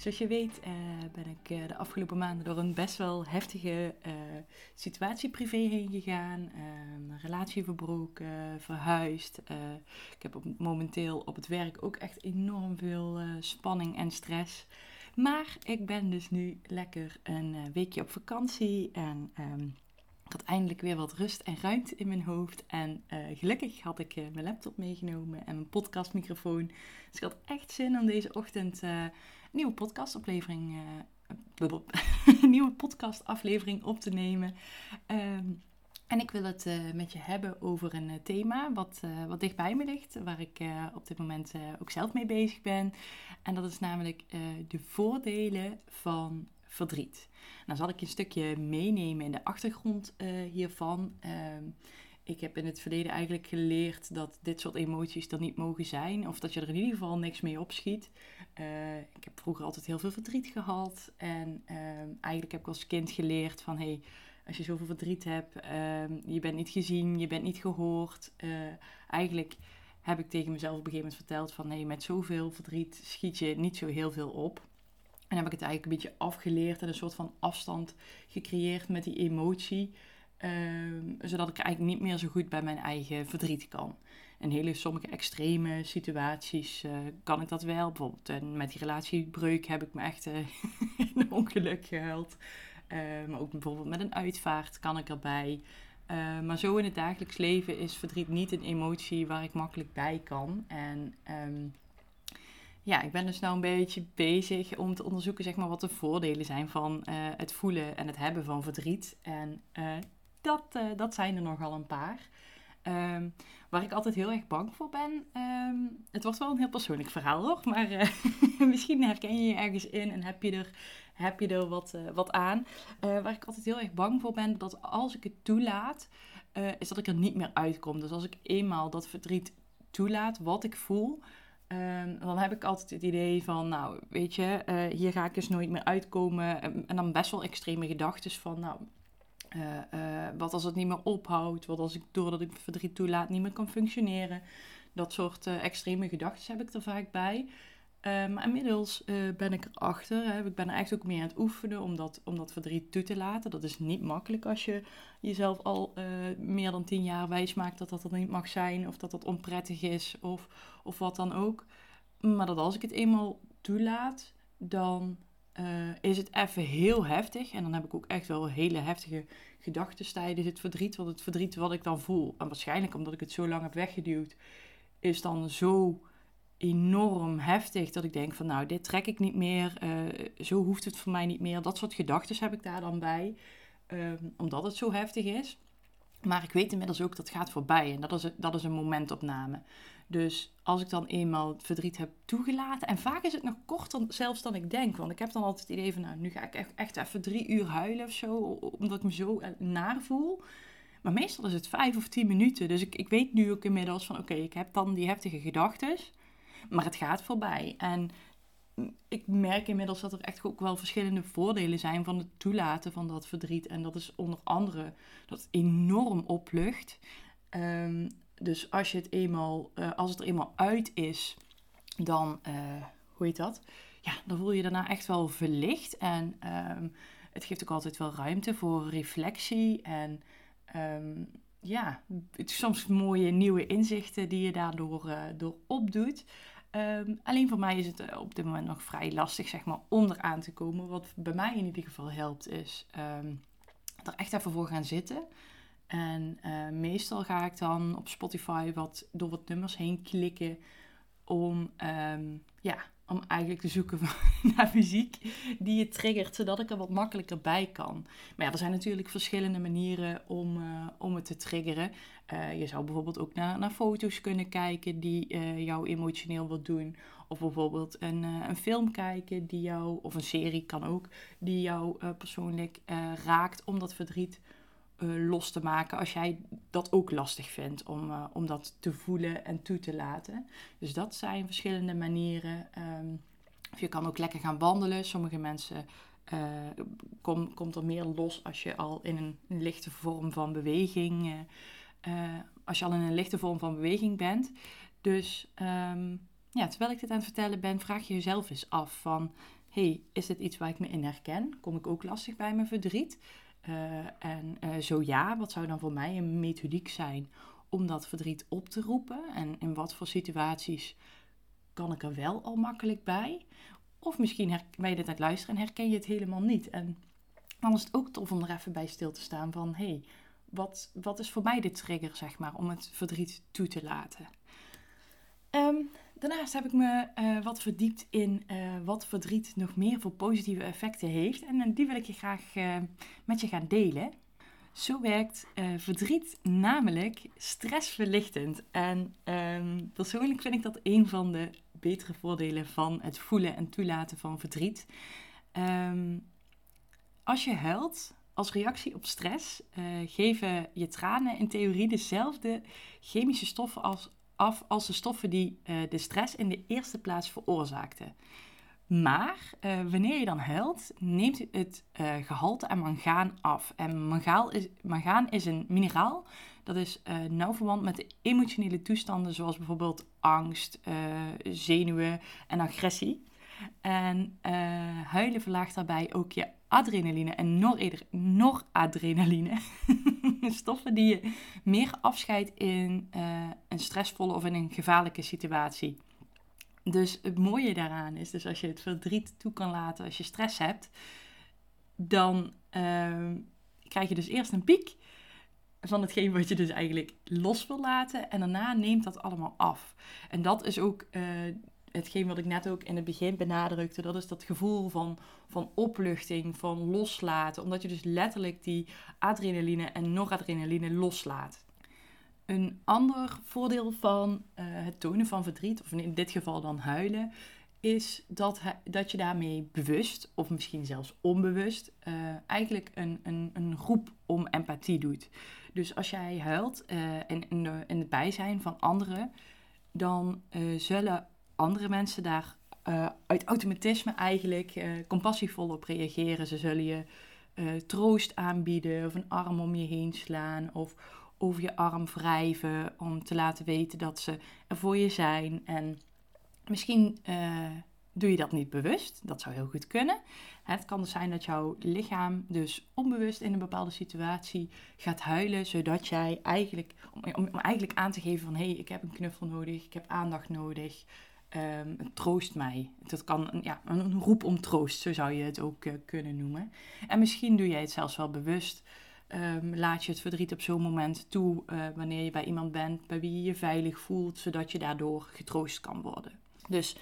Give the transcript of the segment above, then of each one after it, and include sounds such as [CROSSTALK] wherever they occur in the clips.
Zoals je weet uh, ben ik uh, de afgelopen maanden door een best wel heftige uh, situatie privé heen gegaan. een relatie verbroken, verhuisd. ik heb op, momenteel op het werk ook echt enorm veel spanning en stress. Maar ik ben dus nu lekker een weekje op vakantie en... Um, ik had eindelijk weer wat rust en ruimte in mijn hoofd. En gelukkig had ik mijn laptop meegenomen en mijn podcastmicrofoon. Dus ik had echt zin om deze ochtend nieuwe podcastaflevering, een [LAUGHS] nieuwe podcastaflevering op te nemen. Um, en ik wil het met je hebben over een thema wat, wat dichtbij me ligt, waar ik op dit moment ook zelf mee bezig ben. En dat is namelijk de voordelen van verdriet. Nou zal ik een stukje meenemen in de achtergrond uh, hiervan. Uh, ik heb in het verleden eigenlijk geleerd dat dit soort emoties er niet mogen zijn. Of dat je er in ieder geval niks mee opschiet. Uh, ik heb vroeger altijd heel veel verdriet gehad. En ehm, eigenlijk heb ik als kind geleerd van... Hey, als je zoveel verdriet hebt, ehm, je bent niet gezien, je bent niet gehoord. Uh, eigenlijk heb ik tegen mezelf op een gegeven moment verteld van... Nee, met zoveel verdriet schiet je niet zo heel veel op. En heb ik het eigenlijk een beetje afgeleerd en een soort van afstand gecreëerd met die emotie. Ehm, zodat ik eigenlijk niet meer zo goed bij mijn eigen verdriet kan. In hele sommige extreme situaties uh, kan ik dat wel. Bijvoorbeeld uh, met die relatiebreuk heb ik me echt [LAUGHS] uh, een ongeluk gehuild. maar ook bijvoorbeeld met een uitvaart kan ik erbij. maar zo in het dagelijks leven is verdriet niet een emotie waar ik makkelijk bij kan. En um, ja, ik ben dus nou een beetje bezig om te onderzoeken zeg maar, wat de voordelen zijn van het voelen en het hebben van verdriet. En dat, dat zijn er nogal een paar. Um, waar ik altijd heel erg bang voor ben. Um, het wordt wel een heel persoonlijk verhaal hoor. Maar [LAUGHS] misschien herken je je ergens in en heb je er, heb je er wat, wat aan. waar ik altijd heel erg bang voor ben dat als ik het toelaat, is dat ik er niet meer uitkom. Dus als ik eenmaal dat verdriet toelaat, wat ik voel, Um, dan heb ik altijd het idee van, nou, weet je, hier ga ik dus nooit meer uitkomen. En, dan best wel extreme gedachten van, nou, uh, uh, wat als het niet meer ophoudt? Wat als ik doordat ik verdriet toelaat niet meer kan functioneren? Dat soort extreme gedachten heb ik er vaak bij. Ehm, maar inmiddels ben ik erachter. Hè, ik ben er echt ook mee aan het oefenen om dat, om dat verdriet toe te laten. Dat is niet makkelijk als je jezelf al meer dan tien jaar wijsmaakt dat dat er niet mag zijn. Of dat dat onprettig is. Of, of wat dan ook. Maar dat als ik het eenmaal toelaat, dan uh, is het even heel heftig. En dan heb ik ook echt wel hele heftige gedachten tijdens het verdriet. Want het verdriet wat ik dan voel, en waarschijnlijk omdat ik het zo lang heb weggeduwd, is dan zo enorm heftig dat ik denk van nou, dit trek ik niet meer. Uh, zo hoeft het voor mij niet meer. Dat soort gedachten heb ik daar dan bij. Um, omdat het zo heftig is. Maar ik weet inmiddels ook dat het gaat voorbij en dat is, dat is een momentopname. Dus als ik dan eenmaal verdriet heb toegelaten, en vaak is het nog korter zelfs dan ik denk, want ik heb dan altijd het idee van, nou, nu ga ik echt, echt even drie uur huilen of zo, omdat ik me zo naar voel. Maar meestal is het vijf of tien minuten, dus ik, ik weet nu ook inmiddels van, oké, ik heb dan die heftige gedachten, maar het gaat voorbij. En ik merk inmiddels dat er echt ook wel verschillende voordelen zijn van het toelaten van dat verdriet. En dat is onder andere dat het enorm oplucht. Um, dus als, je het eenmaal, uh, als het er eenmaal uit is, dan, uh, hoe heet dat? Ja, dan voel je daarna echt wel verlicht. En um, het geeft ook altijd wel ruimte voor reflectie. En um, ja, het soms mooie nieuwe inzichten die je daardoor uh, door opdoet. Um, alleen voor mij is het uh, op dit moment nog vrij lastig, zeg maar, om eraan te komen. Wat bij mij in ieder geval helpt, is um, er echt even voor gaan zitten. En uh, meestal ga ik dan op Spotify wat, door wat nummers heen klikken om, um, ja, om eigenlijk te zoeken [LAUGHS] naar muziek die je triggert, zodat ik er wat makkelijker bij kan. Maar ja, er zijn natuurlijk verschillende manieren om, uh, om het te triggeren. Eh, je zou bijvoorbeeld ook naar, naar foto's kunnen kijken die uh, jou emotioneel wil doen. Of bijvoorbeeld een, uh, een film kijken die jou, of een serie kan ook, die jou persoonlijk raakt om dat verdriet los te maken. Als jij dat ook lastig vindt om, om dat te voelen en toe te laten. Dus dat zijn verschillende manieren. Um, of je kan ook lekker gaan wandelen. Sommige mensen kom, komt er meer los als je al in een lichte vorm van beweging uh, als je al in een lichte vorm van beweging bent. Dus um, ja, terwijl ik dit aan het vertellen ben, vraag je jezelf eens af van... hey, is dit iets waar ik me in herken? Kom ik ook lastig bij mijn verdriet? Uh, en uh, zo ja, wat zou dan voor mij een methodiek zijn om dat verdriet op te roepen? En in wat voor situaties kan ik er wel al makkelijk bij? Of misschien ben je dit aan het luisteren en herken je het helemaal niet. En dan is het ook tof om er even bij stil te staan van... hey, wat, wat is voor mij de trigger, zeg maar, om het verdriet toe te laten? Um, daarnaast heb ik me uh, wat verdiept in uh, wat verdriet nog meer voor positieve effecten heeft. En uh, die wil ik je graag met je gaan delen. Zo werkt verdriet namelijk stressverlichtend. En um, persoonlijk vind ik dat een van de betere voordelen van het voelen en toelaten van verdriet. Um, als je huilt, als reactie op stress uh, geven je tranen in theorie dezelfde chemische stoffen als, af als de stoffen die uh, de stress in de eerste plaats veroorzaakten. Maar uh, wanneer je dan huilt, neemt het gehalte aan mangaan af. En mangaan is, mangaan is een mineraal dat is nauw verwant met de emotionele toestanden zoals bijvoorbeeld angst, zenuwen en agressie. En huilen verlaagt daarbij ook je adrenaline en noradrenaline. [LAUGHS] Stoffen die je meer afscheidt in uh, een stressvolle of in een gevaarlijke situatie. Dus het mooie daaraan is, dus als je het verdriet toe kan laten, als je stress hebt, dan uh, krijg je dus eerst een piek van hetgeen wat je dus eigenlijk los wil laten. En daarna neemt dat allemaal af. En dat is ook uh, hetgeen wat ik net ook in het begin benadrukte, dat is dat gevoel van, van opluchting, van loslaten. Omdat je dus letterlijk die adrenaline en noradrenaline loslaat. Een ander voordeel van uh, het tonen van verdriet, of in dit geval dan huilen, is dat, dat je daarmee bewust, of misschien zelfs onbewust, uh, eigenlijk een, een, een roep om empathie doet. Dus als jij huilt uh, in, in, de, in het bijzijn van anderen, dan zullen andere mensen daar uh, uit automatisme eigenlijk uh, compassievol op reageren. Ze zullen je uh, troost aanbieden of een arm om je heen slaan of over je arm wrijven om te laten weten dat ze er voor je zijn. En misschien doe je dat niet bewust, dat zou heel goed kunnen. Het kan dus zijn dat jouw lichaam dus onbewust in een bepaalde situatie gaat huilen, zodat jij eigenlijk, om, om, om eigenlijk aan te geven van hé, hey, ik heb een knuffel nodig, ik heb aandacht nodig, um, troost mij. Dat kan ja, een roep om troost, zo zou je het ook uh, kunnen noemen. En misschien doe jij het zelfs wel bewust. Um, laat je het verdriet op zo'n moment toe uh, wanneer je bij iemand bent bij wie je je veilig voelt, zodat je daardoor getroost kan worden. Dus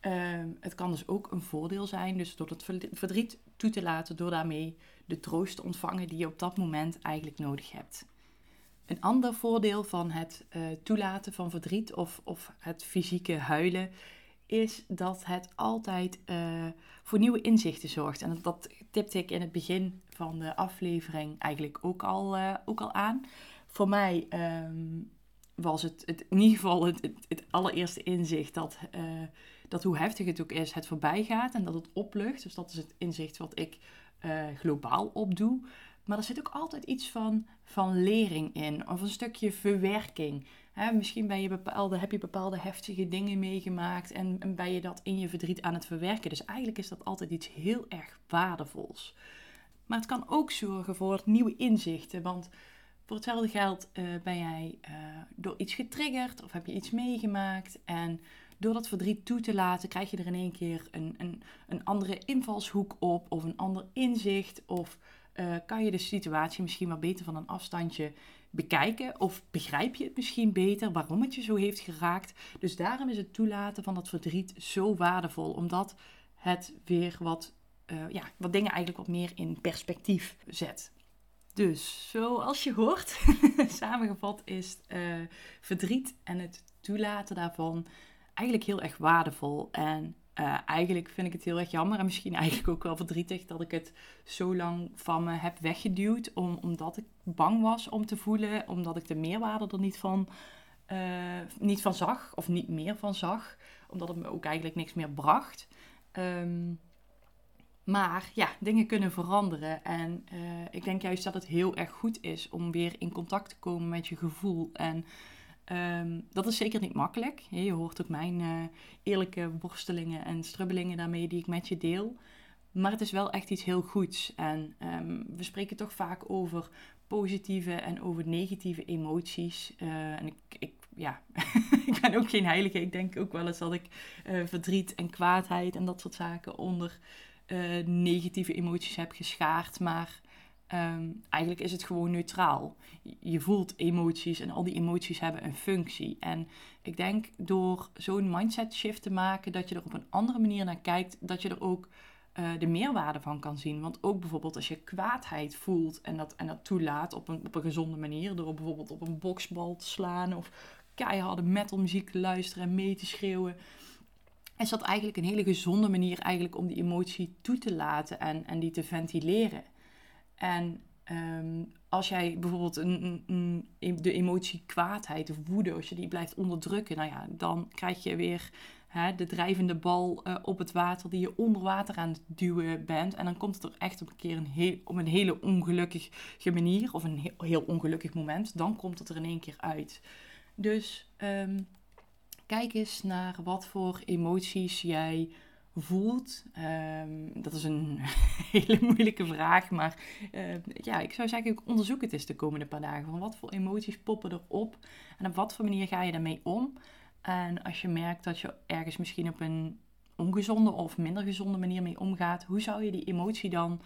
um, het kan dus ook een voordeel zijn, dus door het verdriet toe te laten, door daarmee de troost te ontvangen die je op dat moment eigenlijk nodig hebt. Een ander voordeel van het uh, toelaten van verdriet of, of het fysieke huilen is dat het altijd uh, voor nieuwe inzichten zorgt. En dat tipte ik in het begin van de aflevering eigenlijk ook al, uh, ook al aan. Voor mij um, was het, het, in ieder geval het allereerste inzicht dat, dat hoe heftig het ook is, het voorbij gaat en dat het oplucht. Dus dat is het inzicht wat ik globaal opdoe. Maar er zit ook altijd iets van, van lering in, of een stukje verwerking. misschien ben je bepaalde, heb je bepaalde heftige dingen meegemaakt en, en ben je dat in je verdriet aan het verwerken. Dus eigenlijk is dat altijd iets heel erg waardevols. Maar het kan ook zorgen voor nieuwe inzichten. Want voor hetzelfde geld uh, ben jij uh, door iets getriggerd of heb je iets meegemaakt. En door dat verdriet toe te laten, krijg je er in één keer een, een, een andere invalshoek op of een ander inzicht. Of uh, kan je de situatie misschien wel beter van een afstandje bekijken. Of begrijp je het misschien beter waarom het je zo heeft geraakt. Dus daarom is het toelaten van dat verdriet zo waardevol. Omdat het weer wat, uh, ja, wat dingen eigenlijk wat meer in perspectief zet. Dus, zoals je hoort, [LAUGHS] samengevat is uh, verdriet en het toelaten daarvan eigenlijk heel erg waardevol. En uh, eigenlijk vind ik het heel erg jammer en misschien eigenlijk ook wel verdrietig dat ik het zo lang van me heb weggeduwd. Om, omdat ik bang was om te voelen, omdat ik de meerwaarde er niet van, uh, niet van zag of niet meer van zag. Omdat het me ook eigenlijk niks meer bracht. Um, maar ja, dingen kunnen veranderen. En uh, ik denk juist dat het heel erg goed is om weer in contact te komen met je gevoel. En um, dat is zeker niet makkelijk. Je hoort ook mijn uh, eerlijke worstelingen en strubbelingen daarmee die ik met je deel. Maar het is wel echt iets heel goeds. En um, we spreken toch vaak over positieve en over negatieve emoties. Uh, en ik, ik ja, [LAUGHS] ik ben ook geen heilige. Ik denk ook wel eens dat ik verdriet en kwaadheid en dat soort zaken onder negatieve emoties heb geschaard. Maar um, eigenlijk is het gewoon neutraal. Je voelt emoties en al die emoties hebben een functie. En ik denk door zo'n mindset shift te maken, dat je er op een andere manier naar kijkt, dat je er ook uh, de meerwaarde van kan zien. Want ook bijvoorbeeld als je kwaadheid voelt en dat, en dat toelaat op een, op een gezonde manier, door bijvoorbeeld op een boksbal te slaan of keiharde metalmuziek te luisteren en mee te schreeuwen is dat eigenlijk een hele gezonde manier eigenlijk om die emotie toe te laten en, en die te ventileren. En ehm, als jij bijvoorbeeld een, een, de emotie kwaadheid of woede, als je die blijft onderdrukken, nou ja, dan krijg je weer hè, de drijvende bal uh, op het water die je onder water aan het duwen bent. En dan komt het er echt op een keer een heel, op een hele ongelukkige manier, of een heel, ongelukkig moment, dan komt het er in één keer uit. Dus um, kijk eens naar wat voor emoties jij voelt. Um, dat is een [LAUGHS] hele moeilijke vraag, maar uh, ja, ik zou zeggen, onderzoek het eens de komende paar dagen. Van wat voor emoties poppen erop en op wat voor manier ga je daarmee om? En als je merkt dat je ergens misschien op een ongezonde of minder gezonde manier mee omgaat, hoe zou je die emotie dan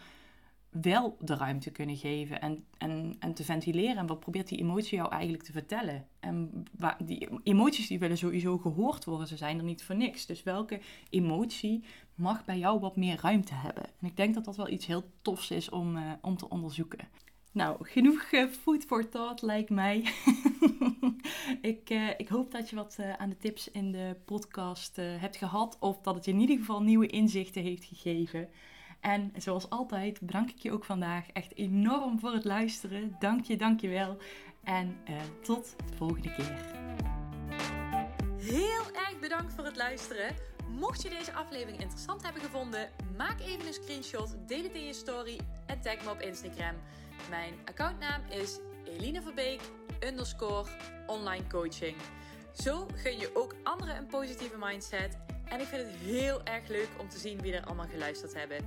wel de ruimte kunnen geven en, en, en te ventileren. En wat probeert die emotie jou eigenlijk te vertellen? En die emoties die willen sowieso gehoord worden, ze zijn er niet voor niks. Dus welke emotie mag bij jou wat meer ruimte hebben? En ik denk dat dat wel iets heel tofs is om, uh, om te onderzoeken. Nou, genoeg uh, food for thought lijkt mij. [LAUGHS] ik, uh, ik hoop dat je wat aan de tips in de podcast hebt gehad. Of dat het je in ieder geval nieuwe inzichten heeft gegeven. En zoals altijd bedank ik je ook vandaag echt enorm voor het luisteren. Dank je, dank je wel. En uh, tot de volgende keer. Heel erg bedankt voor het luisteren. Mocht je deze aflevering interessant hebben gevonden, maak even een screenshot, deel het in je story en tag me op Instagram. Mijn accountnaam is Eline Verbeek underscore online coaching. Zo gun je ook anderen een positieve mindset. En ik vind het heel erg leuk om te zien wie er allemaal geluisterd hebben.